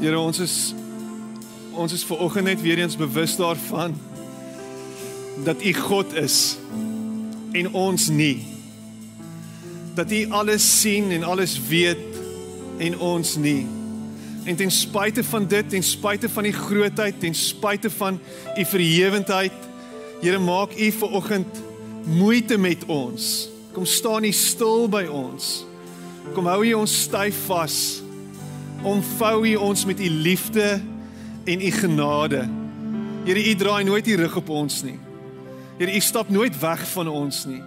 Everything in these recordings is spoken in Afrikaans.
Here ons is ons is ver oggend net weer eens bewus daarvan dat U God is en ons nie. Dat U alles sien en alles weet en ons nie. En ten spyte van dit, ten spyte van die grootheid, ten spyte van U verhewendheid, Here maak U ver oggend moeite met ons. Kom staan U stil by ons. Kom hou U ons styf vas. Omvou U ons met U liefde en U genade. Here, U draai nooit U rug op ons nie. Here, U stap nooit weg van ons nie.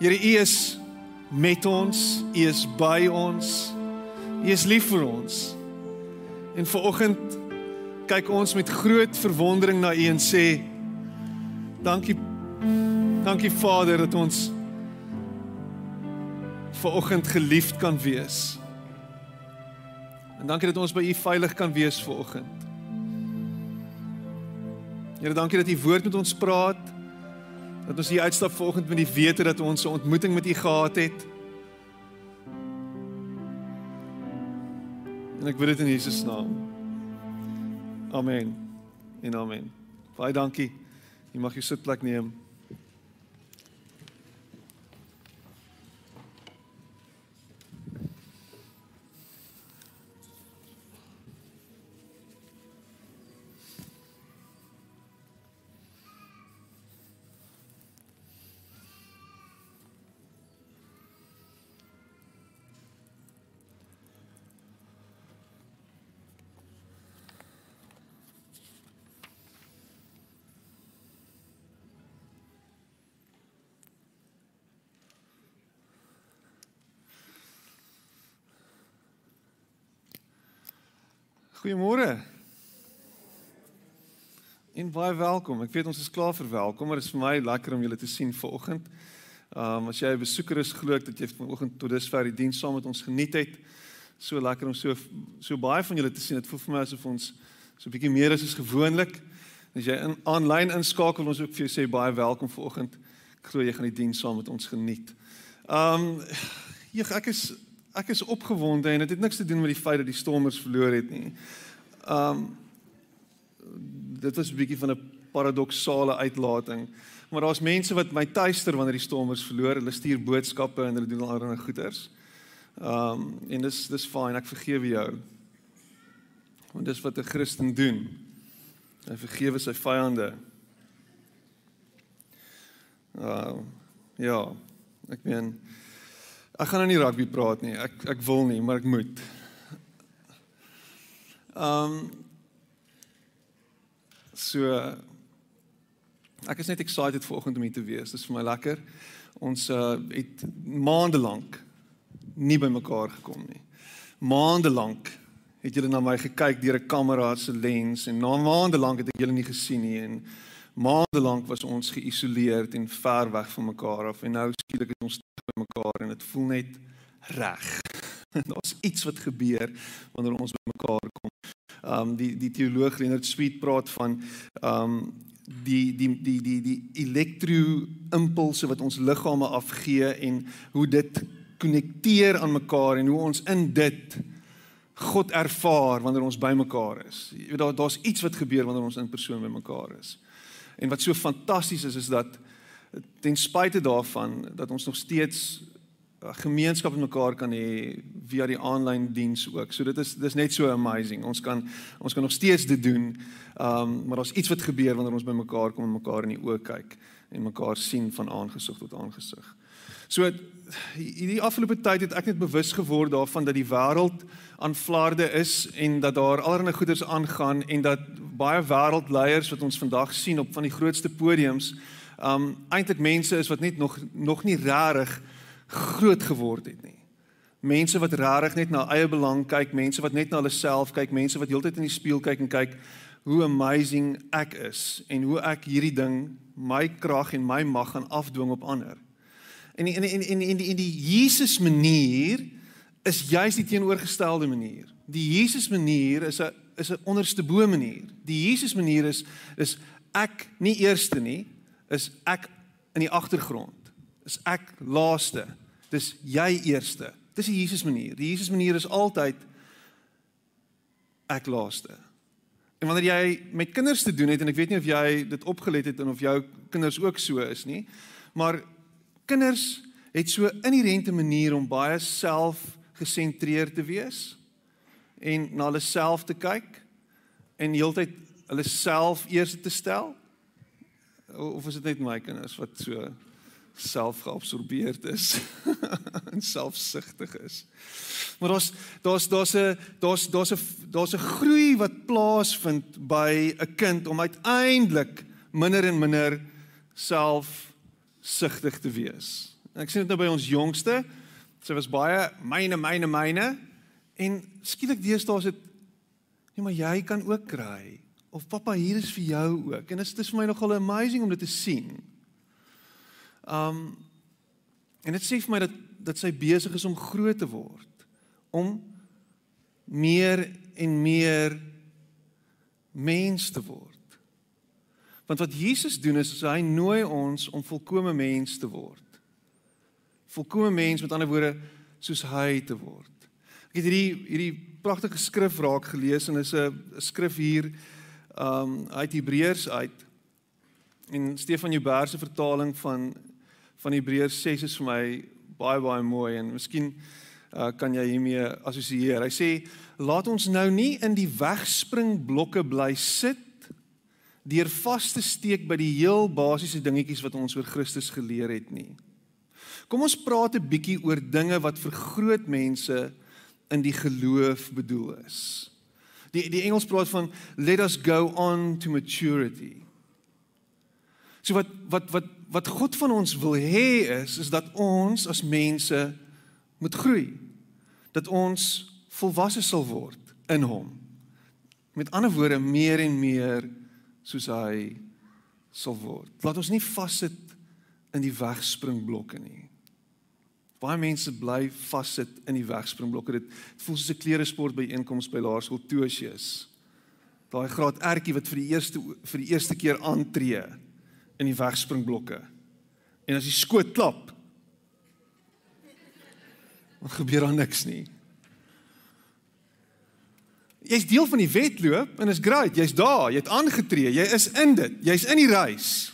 Here, U is met ons, U is by ons. U is lief vir ons. En vanoggend kyk ons met groot verwondering na U en sê dankie dankie Vader dat ons vanoggend geliefd kan wees. En dankie dat ons by U veilig kan wees vanoggend. Here, dankie dat U woord met ons praat. Dat ons hier uitstap vanoggend met die wete dat ons 'n ontmoeting met U gehad het. En ek bid dit in Jesus naam. Amen. En amen. Baie dankie. Jy mag jou sitplek neem. Goeiemôre. En baie welkom. Ek weet ons is klaar vir welkom, maar dit is vir my lekker om julle te sien vanoggend. Um as jy 'n besoeker is, glo ek dat jy vanoggend tot dusver die diens saam met ons geniet het. So lekker om so so baie van julle te sien. Dit voel vir my asof ons so 'n bietjie meer is as gewoonlik. As jy in aanlyn inskakel, ons ook vir jou sê baie welkom vanoggend. Ek glo jy gaan die diens saam met ons geniet. Um ek is ek is opgewonde en dit het niks te doen met die feit dat die Stormers verloor het nie. Um dit was 'n bietjie van 'n paradoksale uitlating. Maar daar's mense wat my tuister wanneer die Stormers verloor. Hulle stuur boodskappe en hulle doen allerlei goeders. Um en dis dis fyn. Ek vergewe jou. Want dis wat 'n Christen doen. Hy vergewe sy vyande. Uh ja, ek meen Ek gaan nou nie rugby praat nie. Ek ek wil nie, maar ek moet. Ehm um, so ek is net excited vir oggend om hier te wees. Dit is vir my lekker. Ons uh, het maande lank nie by mekaar gekom nie. Maande lank het julle na my gekyk deur 'n kamera se lens en na maande lank het ek julle nie gesien nie en maande lank was ons geïsoleerd en ver weg van mekaar af en nou skielik is ons mekaar en dit voel net reg. Daar's iets wat gebeur wanneer ons by mekaar kom. Um die die teoloog Leonard Sweet praat van um die die die die die elektro-impulse wat ons liggame afgee en hoe dit konnekteer aan mekaar en hoe ons in dit God ervaar wanneer ons by mekaar is. Jy weet daar daar's iets wat gebeur wanneer ons in persoon by mekaar is. En wat so fantasties is is dat ten spyte daarvan dat ons nog steeds uh, gemeenskap met mekaar kan hê via die aanlyn diens ook. So dit is dis net so amazing. Ons kan ons kan nog steeds dit doen. Um maar daar's iets wat gebeur wanneer ons by mekaar kom en mekaar in die oë kyk en mekaar sien van aangesig tot aangesig. So hierdie afgelope tyd het ek net bewus geword daarvan dat die wêreld aan vlaarde is en dat daar allerlei goeders aangaan en dat baie wêreldleiers wat ons vandag sien op van die grootste podiums um eintlik mense is wat net nog nog nie rarig groot geword het nie. Mense wat rarig net na eie belang kyk, mense wat net na hulle self kyk, mense wat heeltyd in die spieël kyk en kyk hoe amazing ek is en hoe ek hierdie ding my krag en my mag gaan afdwing op ander. En in in in in die in die Jesus manier is juis die teenoorgestelde manier. Die Jesus manier is 'n is 'n onderste bo manier. Die Jesus manier is is ek nie eerste nie, is ek in die agtergrond. Is ek laaste. Dis jy eerste. Dis die Jesus manier. Die Jesus manier is altyd ek laaste. En wanneer jy met kinders te doen het en ek weet nie of jy dit opgelet het en of jou kinders ook so is nie, maar kinders het so inherente manier om baie selfgesentreerd te wees en na hulle self te kyk en heeltyd hulle self eers te stel. Of is dit net my kinders wat so selfgeabsorbeerd is en selfsugtig is. Maar daar's daar's daar's 'n daar's daar's 'n daar's 'n groei wat plaasvind by 'n kind om uiteindelik minder en minder selfsugtig te wees. En ek sien dit nou by ons jongste. Sy was baie myne myne myne en skielik deesdae is dit nee maar jy kan ook kry of pappa hier is vir jou ook. En dit is vir my nogal amazing om dit te sien. Um en dit sê vir my dat dat sy besig is om groot te word, om meer en meer mens te word. Want wat Jesus doen is, is hy nooi ons om volkomme mens te word. Volkomme mens met ander woorde soos hy te word. Ek het hierdie hierdie pragtige skrif raak gelees en is 'n skrif hier um uit Hebreërs uit. En Stefan Joubert se vertaling van van Hebreërs 6 is vir my baie baie mooi en miskien uh, kan jy hiermee assosieer. Hy sê laat ons nou nie in die wegspringblokke bly sit deur vas te steek by die heel basiese dingetjies wat ons oor Christus geleer het nie. Kom ons praat 'n bietjie oor dinge wat vir groot mense in die geloof bedoel is. Die die Engels praat van let us go on to maturity. So wat wat wat wat God van ons wil hê is is dat ons as mense moet groei. Dat ons volwasse sal word in hom. Met ander woorde meer en meer soos hy sal word. Laat ons nie vassit in die wegspringblokke nie. Baie mense bly vassit in die wegspringblokke. Dit voel soos 'n kleresport by einkoms by laerskool Tosius. Daai graad ertjie wat vir die eerste vir die eerste keer aantree in die wegspringblokke. En as die skoot klap, dan gebeur daar niks nie. Jy's deel van die wedloop en is great, jy's daar, jy het aangetree, jy is in dit, jy's in die reis.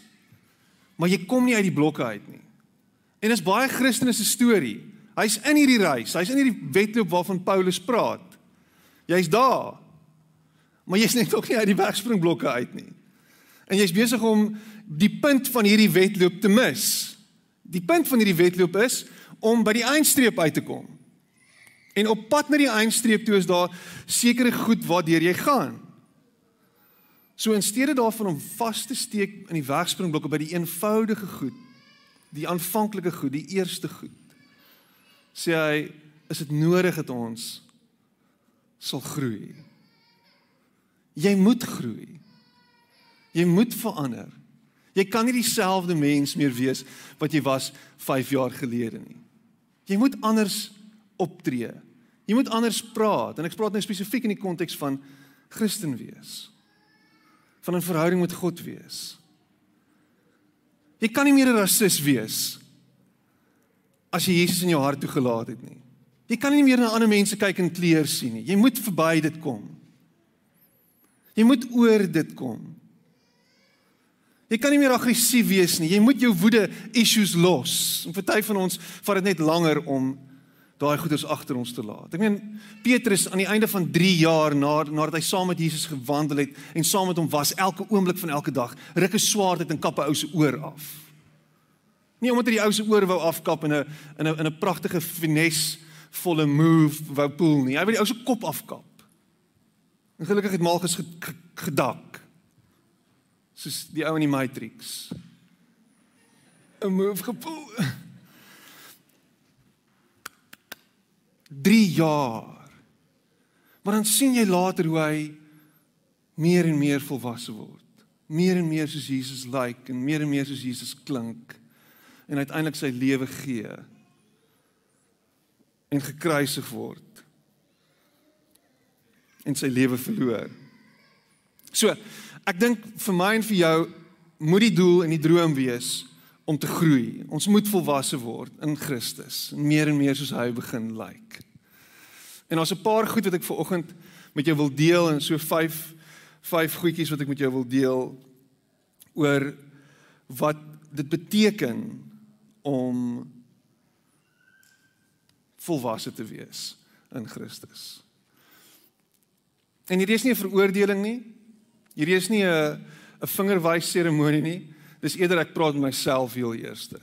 Maar jy kom nie uit die blokke uit nie. En dis baie Christene se storie. Hy's in hierdie reis, hy's in hierdie wedloop waarvan Paulus praat. Jy's daar. Maar jy's net ook nie uit die wegspringblokke uit nie. En jy's besig om die punt van hierdie wedloop te mis. Die punt van hierdie wedloop is om by die eindstreep uit te kom. En op pad na die eindstreep toe is daar sekere goed waardeur jy gaan. So in steede daarvan om vas te steek in die wegspringblokke by die eenvoudige goed, die aanvanklike goed, die eerste goed, sê hy, is dit nodig dat ons sal groei. Jy moet groei. Jy moet verander. Jy kan nie dieselfde mens meer wees wat jy was 5 jaar gelede nie. Jy moet anders optree. Jy moet anders praat en ek praat nou spesifiek in die konteks van Christen wees. Van 'n verhouding met God wees. Jy kan nie meer 'n rasis wees as jy Jesus in jou hart toegelaat het nie. Jy kan nie meer na ander mense kyk en kleer sien nie. Jy moet verby dit kom. Jy moet oor dit kom. Jy kan nie meer aggressief wees nie. Jy moet jou woede issues los. En party van ons vat dit net langer om daai goeders agter ons te laat. Ek meen Petrus aan die einde van 3 jaar na nadat hy saam met Jesus gewandel het en saam met hom was elke oomblik van elke dag, ruk 'n swaard uit en kap 'n ou se oor af. Nie omdat hy die ou se oor wou afkap in 'n in 'n in 'n pragtige finesse volle move wou pool nie. Hy wou die ou se kop afkap. En gelukkig het Malchus gedak soos die ou in die Matrix. 'n Move gepoel. 3 jaar. Maar dan sien jy later hoe hy meer en meer volwasse word. Meer en meer soos Jesus lyk like, en meer en meer soos Jesus klink en uiteindelik sy lewe gee en gekruisig word en sy lewe verloor. So, ek dink vir my en vir jou moet die doel en die droom wees om te groei. Ons moet volwasse word in Christus en meer en meer soos hy begin lyk. Like. En daar's 'n paar goed wat ek ver oggend met jou wil deel en so vyf vyf goedjies wat ek met jou wil deel oor wat dit beteken om volwasse te wees in Christus. En hierdie is nie 'n veroordeling nie. Hierdie is nie 'n 'n vingerwys seremonie nie. Dis eerder ek praat met myself heel eerste.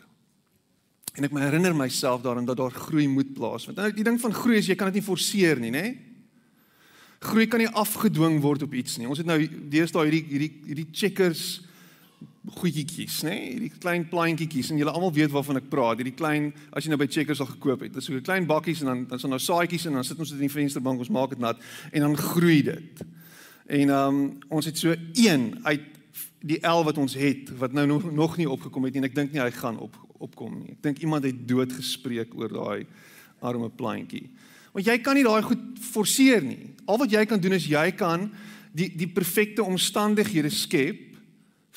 En ek my herinner myself daaraan dat daar groei moet plaasvind. Nou die ding van groei is jy kan dit nie forceer nie, nê? Groei kan nie afgedwing word op iets nie. Ons het nou deesdae hierdie hierdie hierdie checkers goedjies, nê? Hierdie klein plantjies en julle almal weet waarvan ek praat. Hierdie klein as jy nou by checkers al gekoop het. Dit is so 'n klein bakkies en dan dan is daar nou saadjies en dan sit ons dit in die vensterbank, ons maak dit nat en dan groei dit. En ehm um, ons het so een uit die 11 wat ons het wat nou nog nog nie opgekom het nie en ek dink nie hy gaan op opkom nie. Ek dink iemand het dood gespreek oor daai arme plantjie. Want jy kan nie daai goed forceer nie. Al wat jy kan doen is jy kan die die perfekte omstandighede skep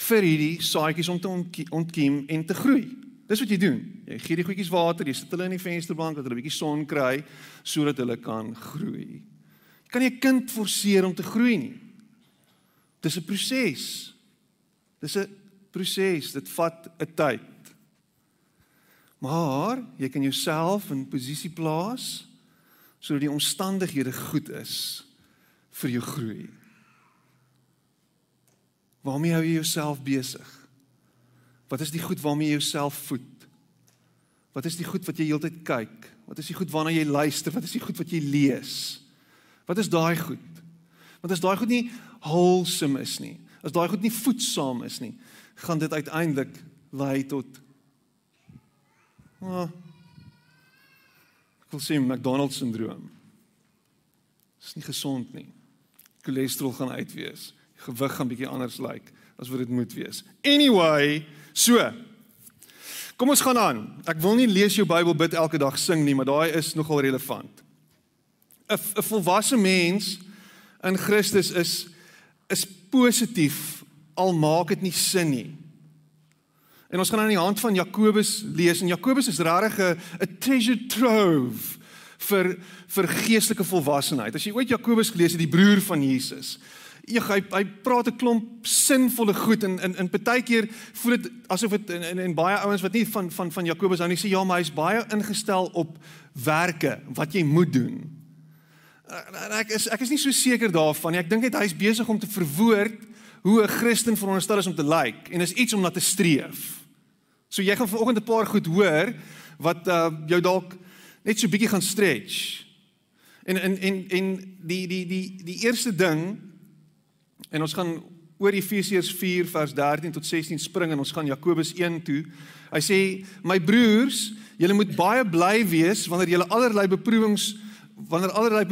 vir hierdie saadjies om te ontkiem en te groei. Dis wat jy doen. Jy gee die goedjies water, jy sit hulle in die vensterbank dat hulle 'n bietjie son kry sodat hulle kan groei. Jy kan nie 'n kind forceer om te groei nie. Dis 'n proses. Dis 'n proses. Dit vat 'n tyd. Maar jy kan jouself in posisie plaas sodat die omstandighede goed is vir jou groei. Waarmee hou jy jouself besig? Wat is die goed waarmee jy jouself voed? Wat is die goed wat jy heeltyd kyk? Wat is die goed waarna jy luister? Wat is die goed wat jy lees? Wat is daai goed? Want as daai goed nie wholesome is nie, as daai goed nie voedsaam is nie, gaan dit uiteindelik lei tot oh, ek wil sê McDonald's syndroom. Dit is nie gesond nie. Cholesterol gaan uitwees. Gewig gaan bietjie anders lyk like, as wat dit moet wees. Anyway, so. Kom ons gaan aan. Ek wil nie lees jou Bybel bid elke dag sing nie, maar daai is nogal relevant. 'n 'n volwasse mens in Christus is is positief al maak dit nie sin nie. En ons gaan aan die hand van Jakobus lees en Jakobus is regtig 'n treasure trove vir vir geestelike volwassenheid. As jy ooit Jakobus gelees het, die broer van Jesus. Ja, hy hy praat 'n klomp sinvolle goed en in in partykeer voel dit asof dit en, en en baie ouens wat nie van van van Jakobus hou nie sê ja, maar hy's baie ingestel op werke wat jy moet doen. En ek is ek is nie so seker daarvan nie. Ek dink net hy's besig om te verwoord hoe 'n Christen veronderstel is om te lyk like, en is iets om na te streef. So jy gaan vanoggend 'n paar goed hoor wat uh jou dalk net so bietjie gaan stretch. En en en en die die die die eerste ding en ons gaan oor Efesiërs 4 vers 13 tot 16 spring en ons gaan Jakobus 1 toe. Hy sê my broers, julle moet baie bly wees wanneer julle allerlei beproewings wanneer allerlei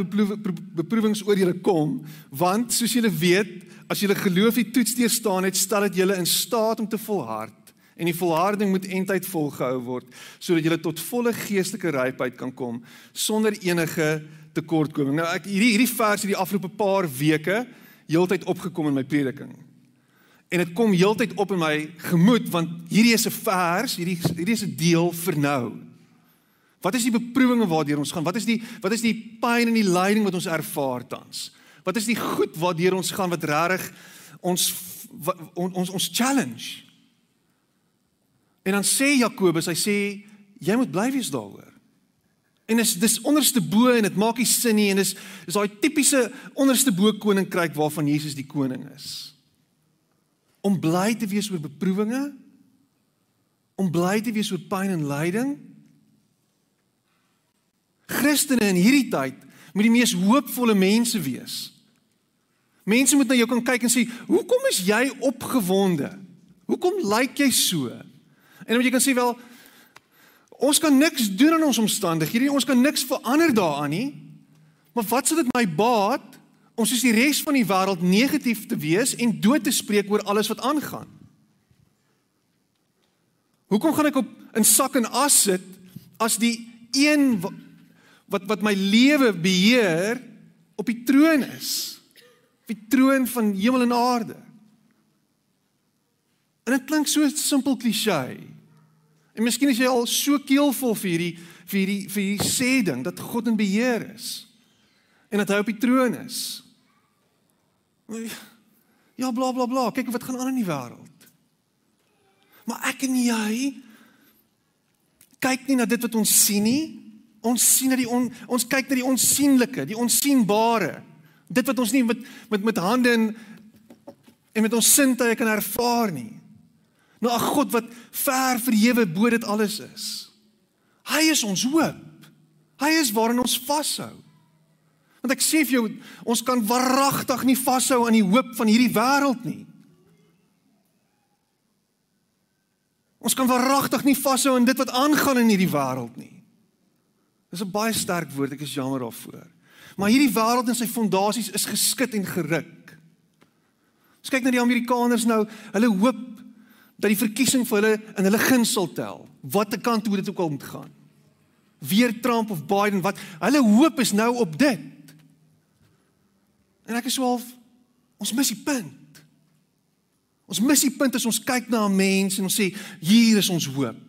beproewings oor julle kom, want soos julle weet, as julle geloof die toets deurstaan het, stel dit julle in staat om te volhard. En die volharding moet eintlik volgehou word sodat jy tot volle geestelike rypheid kan kom sonder enige tekortkoming. Nou ek hierdie hierdie vers het die afgelope paar weke heeltyd opgekom in my prediking. En dit kom heeltyd op in my gemoed want hierdie is 'n vers, hierdie hierdie is 'n deel vir nou. Wat is die beproewinge waardeur ons gaan? Wat is die wat is die pyn en die lyding wat ons ervaar tans? Wat is die goed waardeur ons gaan wat regtig ons ons ons challenge? En dan sê Jakobus, hy sê jy moet bly wees daaroor. En dis dis onderste bo en dit maak nie sin nie en dis dis daai tipiese onderste bo koninkryk waarvan Jesus die koning is. Om bly te wees oor beproewinge, om bly te wees oor pyn en lyding. Christene in hierdie tyd moet die mees hoopvolle mense wees. Mense moet na jou kan kyk en sê, "Hoekom is jy opgewonde? Hoekom lyk jy so?" En jy kan sê wel ons kan niks doen aan ons omstandighede, ons kan niks verander daaraan nie. Maar wat sal dit my baat om soos die res van die wêreld negatief te wees en dood te spreek oor alles wat aangaan? Hoekom gaan ek op in sak en as sit as die een wat wat my lewe beheer op die troon is? Op die troon van hemel en aarde. En dit klink so simpel klisjé. En miskien is jy al so keelvol vir hierdie vir hierdie vir hierdie sê ding dat God in beheer is en dat hy op die troon is. Ja, bla bla bla. Kyk wat gaan aan in die wêreld. Maar ek en jy kyk nie na dit wat ons sien nie. Ons sien na die on, ons kyk na die onsigbare, die onsigbare. Dit wat ons nie met met met hande en en met ons sintuie kan ervaar nie. Nou 'n God wat ver verhewe bo dit alles is. Hy is ons hoop. Hy is waarin ons vashou. Want ek sê vir jou, ons kan waaragtig nie vashou aan die hoop van hierdie wêreld nie. Ons kan waaragtig nie vashou aan dit wat aangaan in hierdie wêreld nie. Dis 'n baie sterk woord, ek is jammer daarvoor. Maar hierdie wêreld en sy fondasies is geskit en geruk. Ons kyk na die Amerikaners nou, hulle hoop dat die verkiesing vir hulle in hulle guns sal tel. Watter kant toe dit ook al moet gaan. Weer Trump of Biden, wat hulle hoop is nou op dit. En ek is swaalf ons mis die punt. Ons mis die punt as ons kyk na 'n mens en ons sê hier is ons hoop.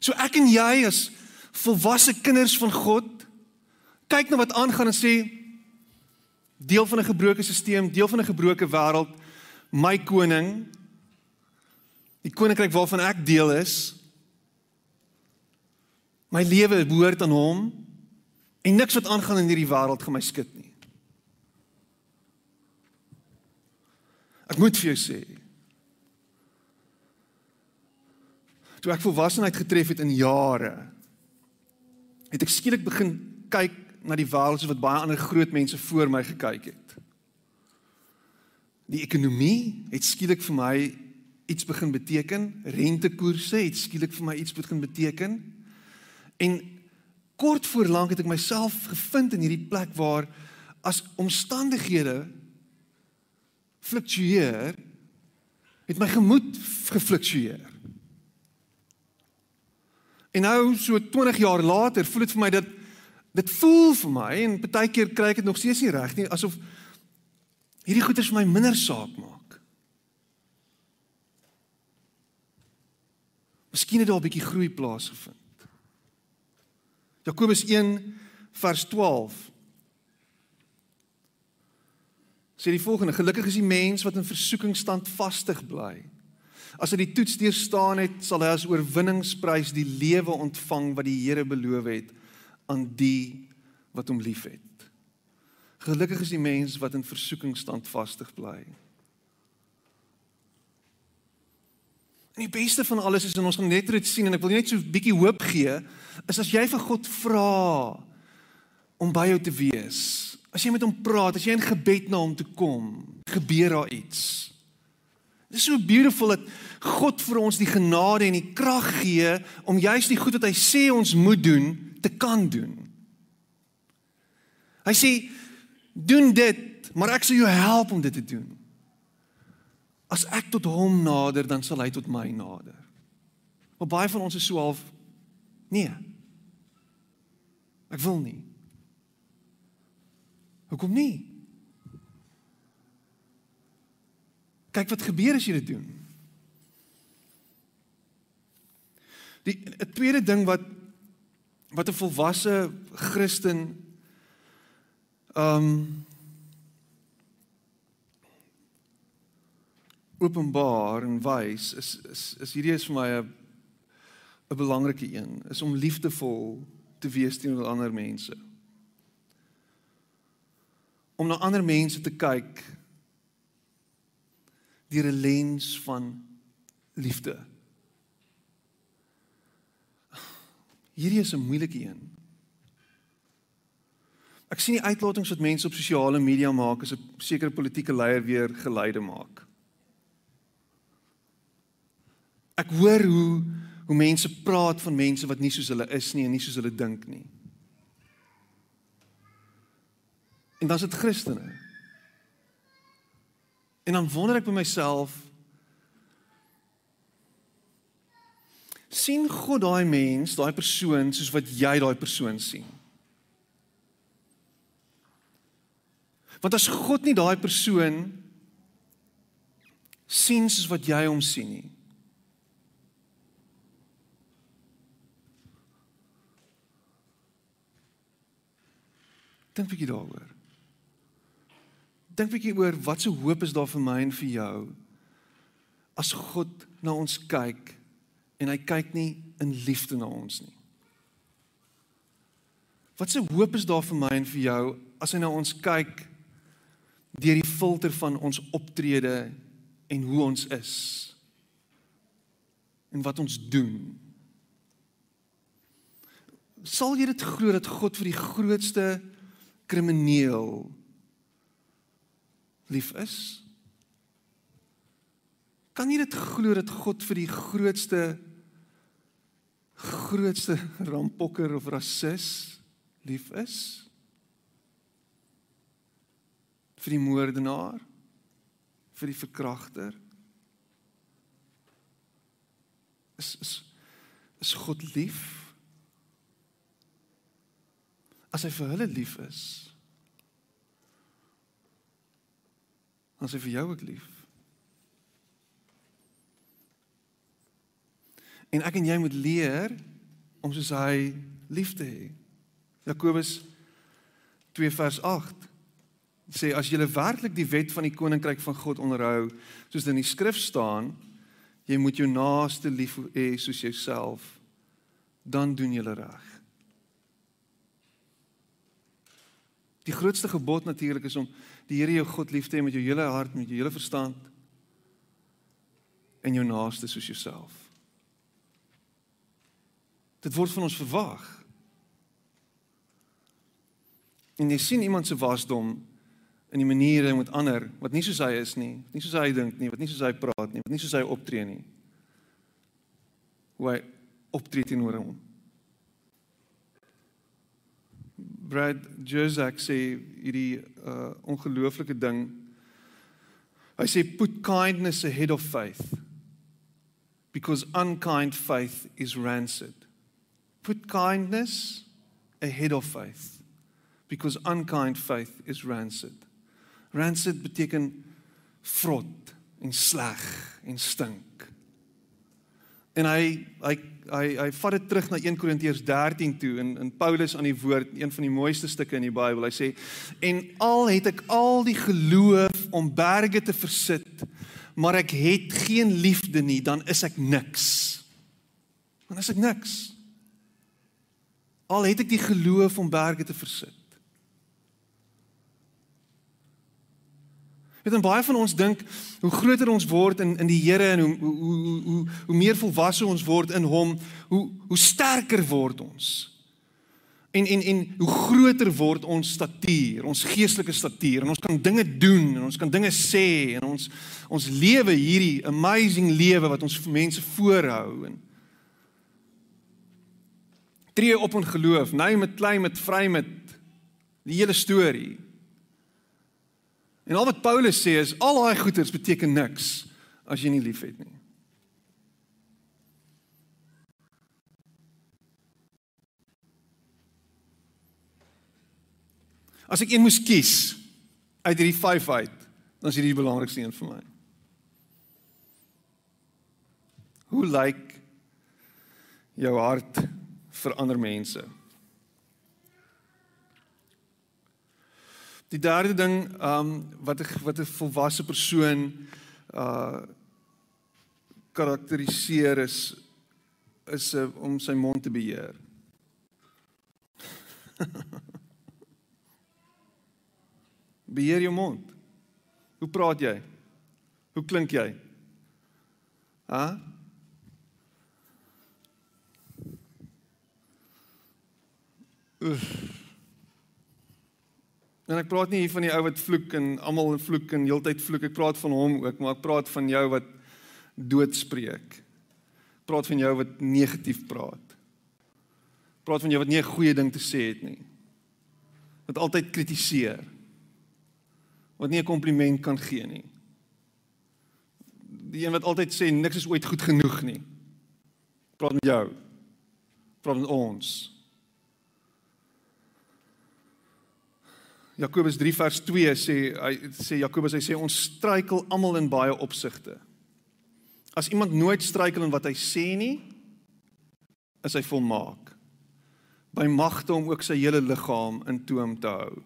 So ek en jy as volwasse kinders van God kyk na wat aangaan en sê deel van 'n gebroke stelsel, deel van 'n gebroke wêreld, my koning, die koninkryk waarvan ek deel is, my lewe behoort aan hom en niks wat aangaan in hierdie wêreld gaan my skud nie. Ek moet vir jou sê. Toe ek volwassenheid getref het in jare, het ek skielik begin kyk na die wêreld soos wat baie ander groot mense voor my gekyk het. Die ekonomie het skielik vir my iets begin beteken, rentekoerse het skielik vir my iets begin beteken. En kort voor lank het ek myself gevind in hierdie plek waar as omstandighede fluktueer, het my gemoed gefluktueer. En nou so 20 jaar later voel dit vir my dat dit voel vir my en baie keer kry ek dit nog steeds nie reg nie asof hierdie goeders vir my minder saak maak. Miskien het daar 'n bietjie groei plaasgevind. Jakobus 1 vers 12 sê die volgende: Gelukkig is die mens wat in versoeking standvastig bly. As hy die toets deurstaan het, sal hy as oorwinningsprys die lewe ontvang wat die Here beloof het aan die wat hom liefhet. Gelukkig is die mens wat in versoeking standvastig bly. En die beste van alles is en ons gaan net dit sien en ek wil net so 'n bietjie hoop gee, is as jy vir God vra om by jou te wees As jy met hom praat, as jy in gebed na hom toe kom, gebeur daar iets. Dit is so beautiful dat God vir ons die genade en die krag gee om juist die goed wat hy sê ons moet doen, te kan doen. Hy sê doen dit, maar ek sal jou help om dit te doen. As ek tot hom nader, dan sal hy tot my nader. Maar baie van ons is so half nee. Ek wil nie. Hoekom nie? Kyk wat gebeur as jy dit doen. Die 'n tweede ding wat wat 'n volwasse Christen ehm um, openbaar en wys is is is hierdie is vir my 'n 'n belangrike een is om liefdevol te wees teenoor ander mense om na ander mense te kyk deur 'n lens van liefde. Hierdie is 'n moeilike een. Ek sien die uitlatings wat mense op sosiale media maak as 'n sekere politieke leier weer geleide maak. Ek hoor hoe hoe mense praat van mense wat nie soos hulle is nie en nie soos hulle dink nie. En dan is dit Christene. En dan wonder ek by myself sien God daai mens, daai persoon soos wat jy daai persoon sien? Want as God nie daai persoon sien soos wat jy hom sien nie. Dink 'n bietjie daaroor. Dink 'n bietjie oor wat se hoop is daar vir my en vir jou as God na ons kyk en hy kyk nie in liefde na ons nie. Wat se hoop is daar vir my en vir jou as hy na ons kyk deur die filter van ons optrede en hoe ons is en wat ons doen? Sal jy dit glo dat God vir die grootste krimineel lief is? Kan jy dit glo dat God vir die grootste grootste rampokker of rasis lief is? Vir die moordenaar? Vir die verkragter? Is is is God lief? As hy vir hulle lief is, dan is hy vir jou ook lief. En ek en jy moet leer om soos hy lief te hê. Jakobus 2 vers 8 sê as jy werklik die wet van die koninkryk van God onderhou, soos in die skrif staan, jy moet jou naaste lief hê soos jouself, dan doen jy reg. Die grootste gebod natuurlik is om die Here jou God lief te hê met jou hele hart, met jou hele verstand en jou naaste soos jouself. Dit word van ons verwag. En jy sien iemand se wasdom in die maniere met ander wat nie soos hy is nie, nie soos hy dink nie, wat nie soos hy praat nie, wat nie soos hy optree nie. Hoe hy optree teenoor hom. Brad Jerzak sê hierdie uh ongelooflike ding. Hy sê put kindness ahead of faith because unkind faith is rancid. Put kindness ahead of faith because unkind faith is rancid. Rancid beteken vrot en sleg en stink. En hy hy hy hy vat dit terug na 1 Korintiërs 13 toe in in Paulus aan die woord, een van die mooiste stukke in die Bybel. Hy sê en al het ek al die geloof om berge te versit, maar ek het geen liefde nie, dan is ek niks. Dan is ek niks. Al het ek die geloof om berge te versit. Weet dan baie van ons dink hoe groter ons word in in die Here en hoe hoe hoe hoe hoe meer volwasse ons word in hom, hoe hoe sterker word ons. En en en hoe groter word ons statuur, ons geestelike statuur en ons kan dinge doen en ons kan dinge sê en ons ons lewe hierdie amazing lewe wat ons mense voorhou en tree op in geloof, nou met klein met vry met die hele storie. En al wat Paulus sê is al daai goeders beteken niks as jy nie liefhet nie. As ek een moes kies uit hierdie 5 uit, dan is hierdie die belangrikste een vir my. Hoe lyk jou hart vir ander mense? Die derde ding um wat 'n wat 'n volwasse persoon uh karakteriseer is is uh, om sy mond te beheer. beheer jou mond. Hoe praat jy? Hoe klink jy? Ha? Uff. En ek praat nie hier van die ou wat vloek en almal vloek en heeltyd vloek. Ek praat van hom ook, maar ek praat van jou wat doodspreek. Ek praat van jou wat negatief praat. Ek praat van jou wat nie 'n goeie ding te sê het nie. Wat altyd kritiseer. Wat nie 'n kompliment kan gee nie. Die een wat altyd sê niks is ooit goed genoeg nie. Ek praat met jou. Ek praat met ons. Jakobus 3 vers 2 sê hy sê Jakobus hy sê ons struikel almal in baie opsigte. As iemand nooit struikel in wat hy sê nie, is hy volmaak. By magte om ook sy hele liggaam in toom te hou.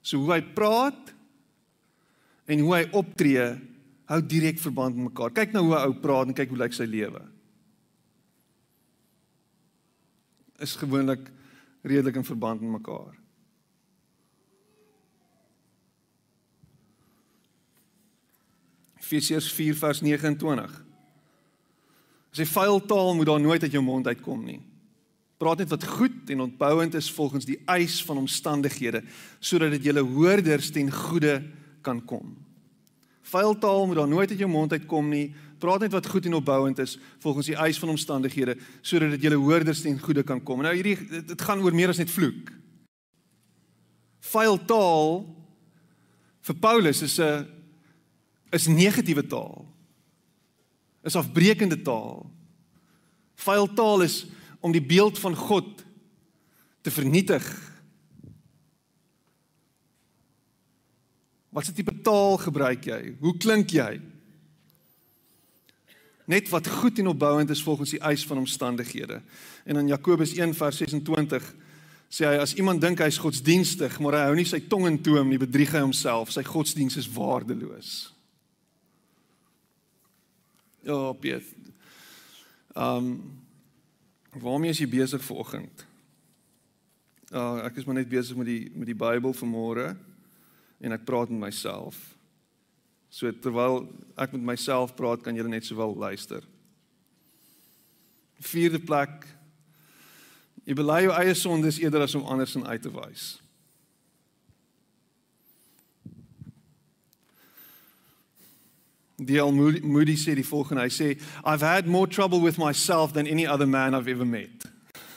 So hoe hy praat en hoe hy optree hou direk verband met mekaar. Kyk nou hoe 'n ou praat en kyk hoe lyk sy lewe. Is gewoonlik redelik in verband met mekaar. Efesiërs 4 vers 29. As jy vuil taal moet daar nooit uit jou mond uitkom nie. Praat net wat goed en ontbouend is volgens die eis van omstandighede sodat dit julle hoorders ten goeie kan kom. Vuil taal moet daar nooit uit jou mond uitkom nie. Praat net wat goed en opbouend is volgens die eis van omstandighede sodat dit julle hoorders ten goeie kan kom. Nou hierdie dit gaan oor meer as net vloek. Vuil taal vir Paulus is 'n is negatiewe taal. Is afbreekende taal. Vuil taal is om die beeld van God te vernietig Wat se tipe taal gebruik jy? Hoe klink jy? Net wat goed en opbouend is volgens die eis van omstandighede. En in Jakobus 1:26 sê hy as iemand dink hy's godsdienstig, maar hy hou nie sy tong in toom nie, bedrieg hy homself. Sy godsdiens is waardeloos. Ja, Piet. Ehm um, waarmee is jy besig vanoggend? Uh, ek is maar net besig met die met die Bybel vanmôre en ek praat met myself. So terwyl ek met myself praat, kan julle net sowel luister. Vierde plek. Jy bely jou eie sondes eerder as om ander se uit te wys. Die Moody, Moody sê die volgende, hy sê I've had more trouble with myself than any other man I've ever met.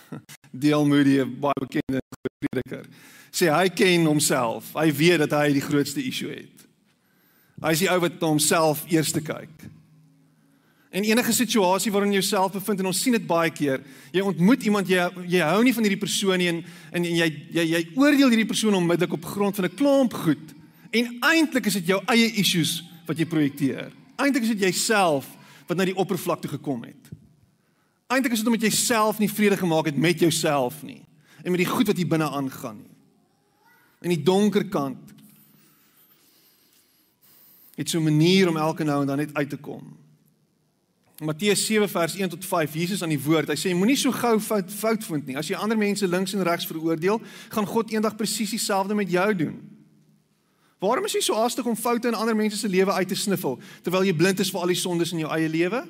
Die Moody, 'n baie bekende prediker sê hy ken homself. Hy weet dat hy die grootste issue het. Hy is die ou wat na homself eers te kyk. En enige situasie waarin jy jouself bevind en ons sien dit baie keer, jy ontmoet iemand jy jy hou nie van hierdie persoon nie en en jy jy jy oordeel hierdie persoon onmiddellik op grond van 'n klomp goed. En eintlik is dit jou eie issues wat jy projekteer. Eintlik is dit jouself wat na die oppervlakte gekom het. Eintlik is dit omdat jy self nie vrede gemaak het met jouself nie en met die goed wat hier binne aangaan nie in die donker kant. Het so 'n manier om elke nou en dan net uit te kom. Matteus 7 vers 1 tot 5. Jesus aan die woord. Hy sê moenie so gou fout fout vind nie. As jy ander mense links en regs veroordeel, gaan God eendag presies dieselfde met jou doen. Waarom is jy so haastig om foute in ander mense se lewe uit te sniffel terwyl jy blind is vir al die sondes in jou eie lewe?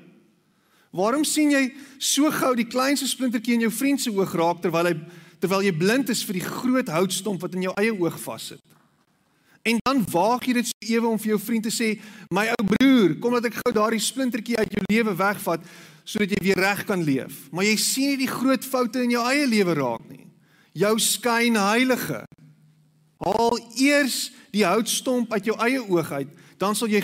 Waarom sien jy so gou die kleinste splintertjie in jou vriend se oog raak terwyl hy terwyl jy blind is vir die groot houtstomp wat in jou eie oog vassit. En dan waag jy dit so ewe om vir jou vriend te sê, "My ou broer, kom dat ek gou daardie splintertjie uit jou lewe wegvat sodat jy weer reg kan leef." Maar jy sien nie die groot foute in jou eie lewe raak nie. Jou skyn heilige. Haal eers die houtstomp uit jou eie oog uit, dan sal jy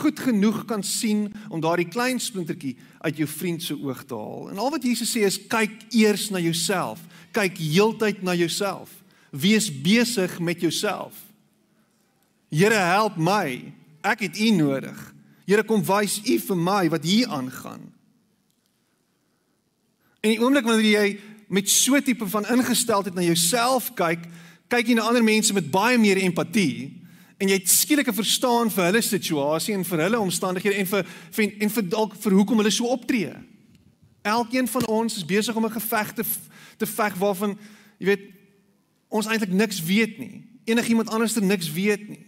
goed genoeg kan sien om daardie klein splintertjie uit jou vriend se oog te haal. En al wat Jesus sê is kyk eers na jouself kyk heeltyd na jouself. Wees besig met jouself. Here help my. Ek het U nodig. Here kom wys U vir my wat hier aangaan. En die oomblik wanneer jy met so 'n tipe van ingesteldheid na jouself kyk, kyk jy na ander mense met baie meer empatie en jy het skielik 'n verstaan vir hulle situasie en vir hulle omstandighede en vir en vir dalk vir hoekom hulle so optree. Elkeen van ons is besig om 'n geveg te te veg waarvan jy weet ons eintlik niks weet nie. Enigiemand anders er niks weet nie.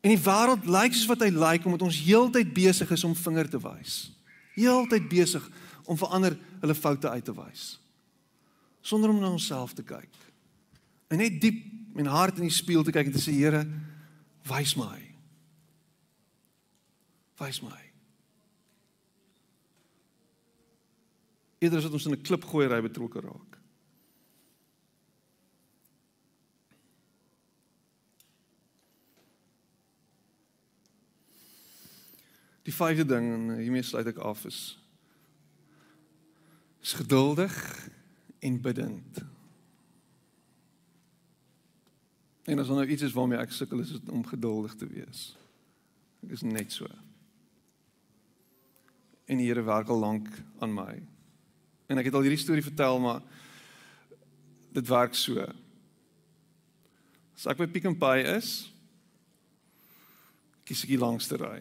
En die wêreld lyk soos wat hy lyk omdat ons heeltyd besig is om vinger te wys. Heeltyd besig om vir ander hulle foute uit te wys. Sonder om na onsself te kyk. En net diep in hart in die spieël te kyk en te sê Here, wys my. Wys my. eerder as wat ons in 'n klipgooiery betrokke raak. Die vyfde ding en hiermee sluit ek af is is geduldig en bidend. En as nou iets is waarmee ek sukkel is om geduldig te wees. Ek is net so. En die Here werk al lank aan my. En ek het al hierdie storie vertel, maar dit werk so. As ek by Pick n Pay is, kies ek die langste ry.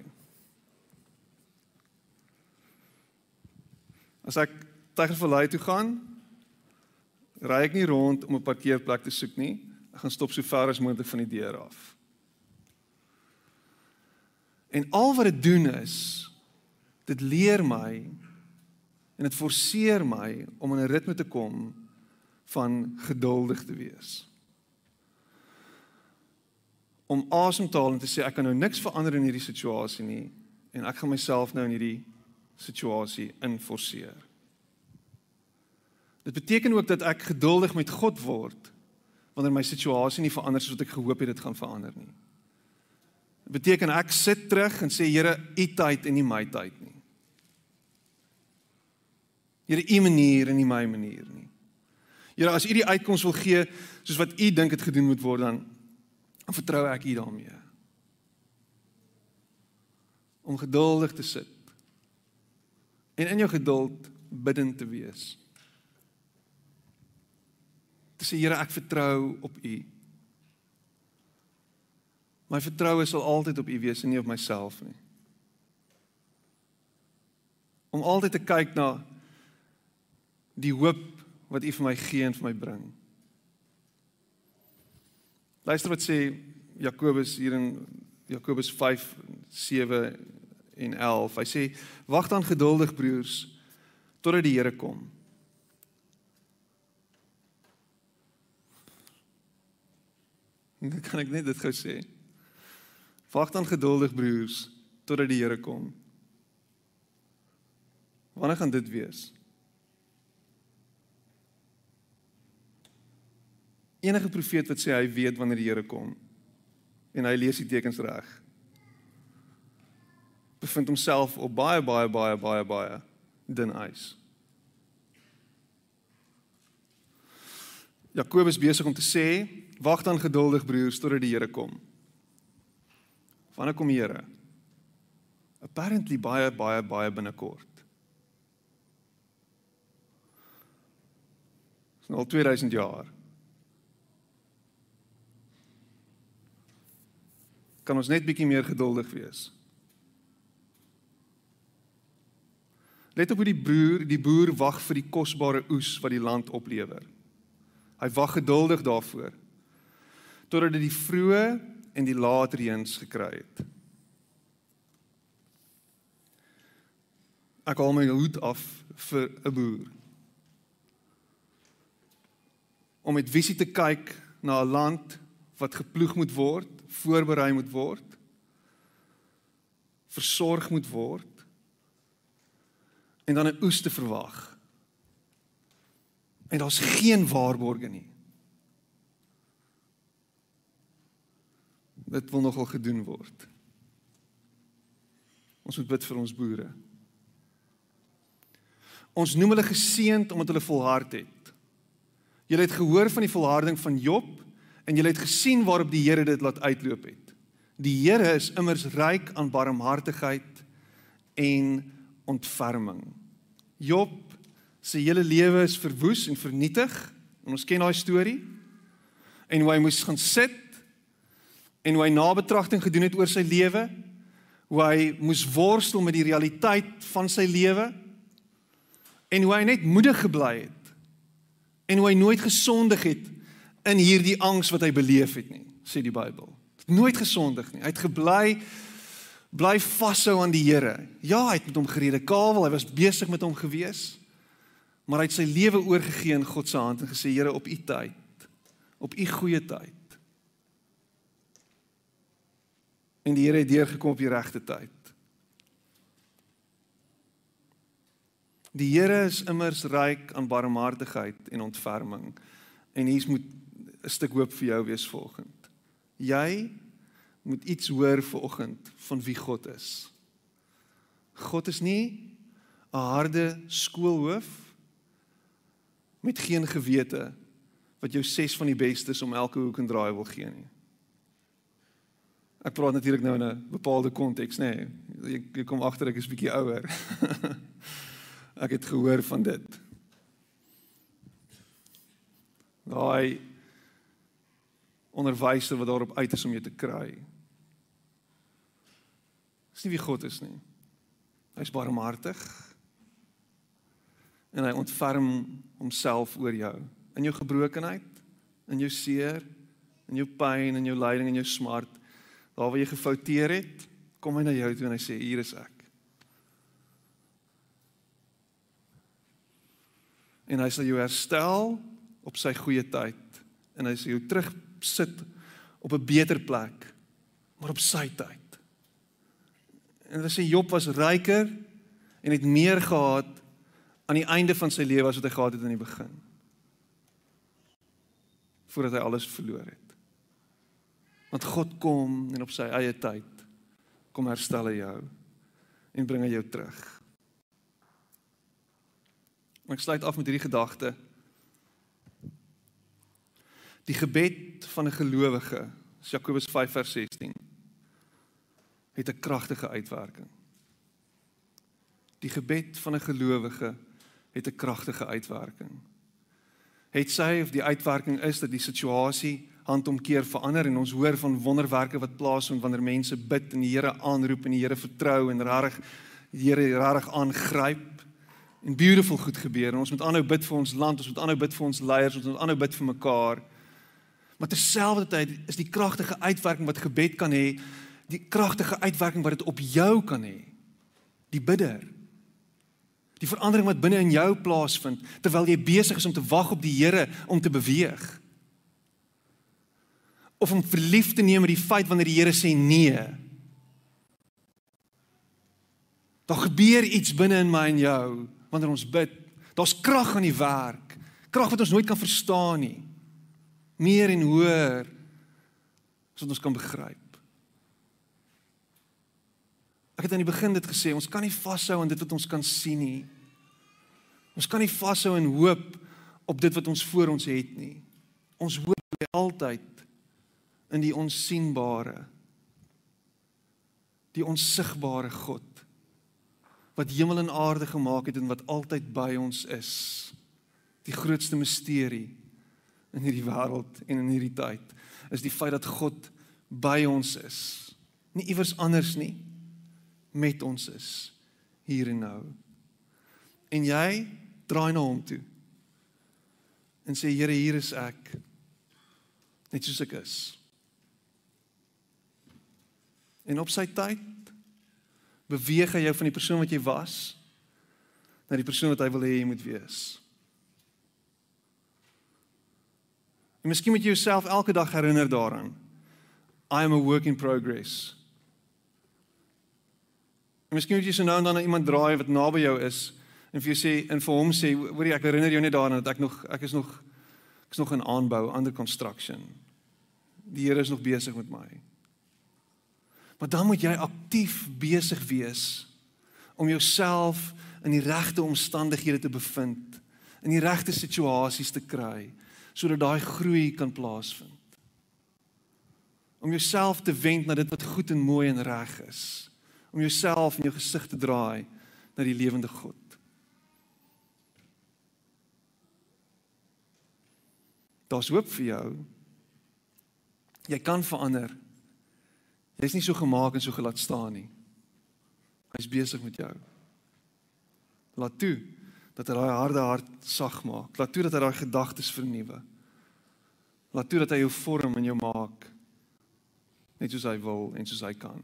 As ek Tygervallei toe gaan, ry ek nie rond om 'n parkeerplek te soek nie. Ek gaan stop so ver as moontlik van die deur af. En al wat dit doen is dit leer my en dit forceer my om in 'n ritme te kom van geduldig te wees. Om asem te haal en te sê ek kan nou niks verander in hierdie situasie nie en ek gaan myself nou in hierdie situasie inforceer. Dit beteken ook dat ek geduldig met God word wanneer my situasie nie verander soos wat ek gehoop het dit gaan verander nie. Dit beteken ek sit terug en sê Here, U tyd en nie my tyd nie. Here, U manier en nie my manier nie. Here, as U die uitkoms wil gee soos wat U dink dit gedoen moet word dan dan vertrou ek U daarmee. Om geduldig te sit. En in jou geduld bidend te wees te sê Here ek vertrou op U. My vertroue sal altyd op U wees en nie op myself nie. Om altyd te kyk na die hoop wat U vir my gee en vir my bring. Luister wat sê Jakobus hier in Jakobus 5 7 en 11. Hy sê wag dan geduldig broers totdat die Here kom. Dan kan ek net dit gou sê. Wag dan geduldig broers totdat die Here kom. Wanneer gaan dit wees? Enige profeet wat sê hy weet wanneer die Here kom en hy lees die tekens reg. Bevind homself op baie baie baie baie baie dun ys. Jakobus besig om te sê Wag dan geduldig broers totdat die Here kom. Wanneer kom die Here? Apparently baie baie baie binnekort. Dis nou al 2000 jaar. Kan ons net bietjie meer geduldig wees? Let op hoe die broer, die boer wag vir die kosbare oes wat die land oplewer. Hy wag geduldig daarvoor totdat dit die vroeë en die laat reëns gekry het. Ek haal my hoed af vir 'n boer. Om met visie te kyk na 'n land wat geploeg moet word, voorberei moet word, versorg moet word en dan 'n oes te verwag. En daar's geen waarborge nie. Dit wil nogal gedoen word. Ons moet bid vir ons boere. Ons noem hulle geseënd omdat hulle volhard het. Julle het gehoor van die volharding van Job en julle het gesien waarop die Here dit laat uitloop het. Die Here is immers ryk aan barmhartigheid en ontferming. Job se hele lewe is verwoes en vernietig. En ons ken daai storie. En hoe hy moes gaan sit en hoe hy nabetragting gedoen het oor sy lewe, hoe hy moes worstel met die realiteit van sy lewe en hoe hy net moedig gebly het en hoe hy nooit gesondig het in hierdie angs wat hy beleef het nie, sê die Bybel. Nooit gesondig nie. Hy het gebly bly vashou aan die Here. Ja, hy het met hom gerede kawel, hy was besig met hom gewees. Maar hy het sy lewe oorgegee in God se hand en gesê Here op u tyd, op u goeie tyd en die Here het deurgekom op die regte tyd. Die Here is immers ryk aan barmhartigheid en ontferming. En hier moet 'n stuk hoop vir jou wees volgend. Jy moet iets hoor vanoggend van wie God is. God is nie 'n harde skoolhoof met geen gewete wat jou ses van die bestes om elke hoek en draai wil gee nie. Ek praat natuurlik nou in 'n bepaalde konteks, nê. Nee. Jy, jy kom agter ek is bietjie ouer. ek het gehoor van dit. Daai onderwyser wat daarop uit is om jou te kry. Dis nie wie God is nie. Hy's barmhartig. En hy ontferm homself oor jou in jou gebrokenheid, in jou seer, in jou pyn, in jou lyding en jou smart. Daar waar jy gefouteer het, kom hy na jou toe en hy sê hier is ek. En hy sal jou herstel op sy goeie tyd en hy sal jou terugsit op 'n beter plek, maar op sy tyd. En hulle sê Job was ryker en het meer gehad aan die einde van sy lewe as wat hy gehad het in die begin. Voordat hy alles verloor het. Want God kom en op sy eie tyd kom herstel hy jou en bring hy jou terug. Maar ek sluit af met hierdie gedagte. Die gebed van 'n gelowige, Jakobus 5 vers 16, het 'n kragtige uitwerking. Die gebed van 'n gelowige het 'n kragtige uitwerking. Het sy of die uitwerking is dat die situasie handomkeer verander en ons hoor van wonderwerke wat plaasvind wanneer mense bid en die Here aanroep en die Here vertrou en regtig die Here regtig aangryp en beautiful goed gebeur en ons moet aanhou bid vir ons land, ons moet aanhou bid vir ons leiers, ons moet aanhou bid vir mekaar. Maar terselfdertyd is die kragtige uitwerking wat gebed kan hê, die kragtige uitwerking wat dit op jou kan hê. Die bidder. Die verandering wat binne in jou plaasvind terwyl jy besig is om te wag op die Here om te beweeg. Of om verlief te neem met die feit wanneer die Here sê nee. Daar gebeur iets binne in my en jou wanneer ons bid. Daar's krag aan die werk. Krag wat ons nooit kan verstaan nie. Meer en hoër as wat ons kan begryp. Ek het aan die begin dit gesê, ons kan nie vashou aan dit wat ons kan sien nie. Ons kan nie vashou en hoop op dit wat ons voor ons het nie. Ons hoop altyd in die onsigbare. Die onsigbare God wat hemel en aarde gemaak het en wat altyd by ons is. Die grootste misterie in hierdie wêreld en in hierdie tyd is die feit dat God by ons is. Nie iewers anders nie, met ons is hier en nou. En jy draai na hom toe. En sê Here, hier is ek. Net soos ek is. En op sy tyd beweeg hy jou van die persoon wat jy was na die persoon wat hy wil hê jy moet wees. En miskien moet jy jouself elke dag herinner daaraan. I am a work in progress. En miskien moet jy so nou en dan na iemand draai wat naby jou is en vir jou sê en vir hom sê, hoorie, ek herinner jou net daaraan dat ek nog ek is nog ek is nog in aanbou, under construction. Die Here is nog besig met my. Maar dan moet jy aktief besig wees om jouself in die regte omstandighede te bevind, in die regte situasies te kry sodat daai groei kan plaasvind. Om jouself te wend na dit wat goed en mooi en reg is. Om jouself en jou gesig te draai na die lewende God. Daar's hoop vir jou. Jy kan verander. Jy's nie so gemaak en so gelaat staan nie. Hy's besig met jou. Laat toe dat hy daai harde hart sag maak. Laat toe dat hy daai gedagtes vernuwe. Laat toe dat hy jou vorm en jou maak net soos hy wil en soos hy kan.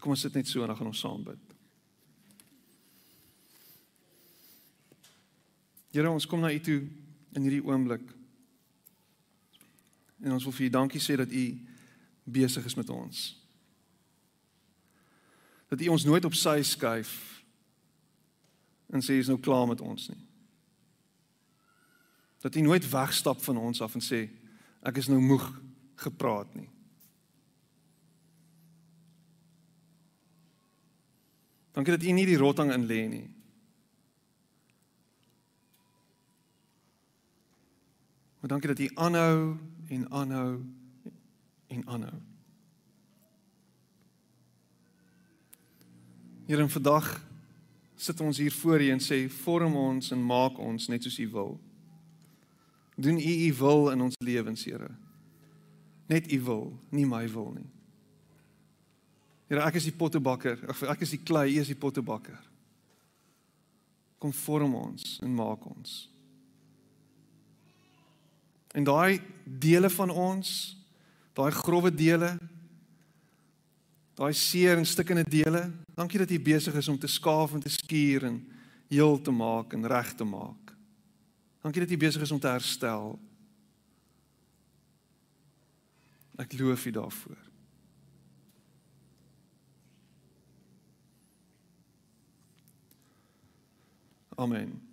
Kom ons sit net so en dan gaan ons saam bid. Here, ons kom na U toe in hierdie oomblik. En ons wil vir U dankie sê dat U besig is met ons. Dat U ons nooit op sy skuif en sê is nou klaar met ons nie. Dat U nooit wegstap van ons af en sê ek is nou moeg gepraat nie. Dankie dat U nie die rotting in lê nie. Maar dankie dat U aanhou en aanhou en aanhou. Here, en vandag sit ons hier voor U en sê vorm ons en maak ons net soos U wil. Doen U U wil in ons lewens, Here. Net U wil, nie my wil nie. Here, ek is die pottebakker. Ek is die klei, U is die pottebakker. Kom vorm ons en maak ons. En daai dele van ons, daai grouwe dele, daai seer en stikkende dele, dankie dat U besig is om te skaaf en te skuur en heel te maak en reg te maak. Dankie dat U besig is om te herstel. Ek loof U daarvoor. Amen.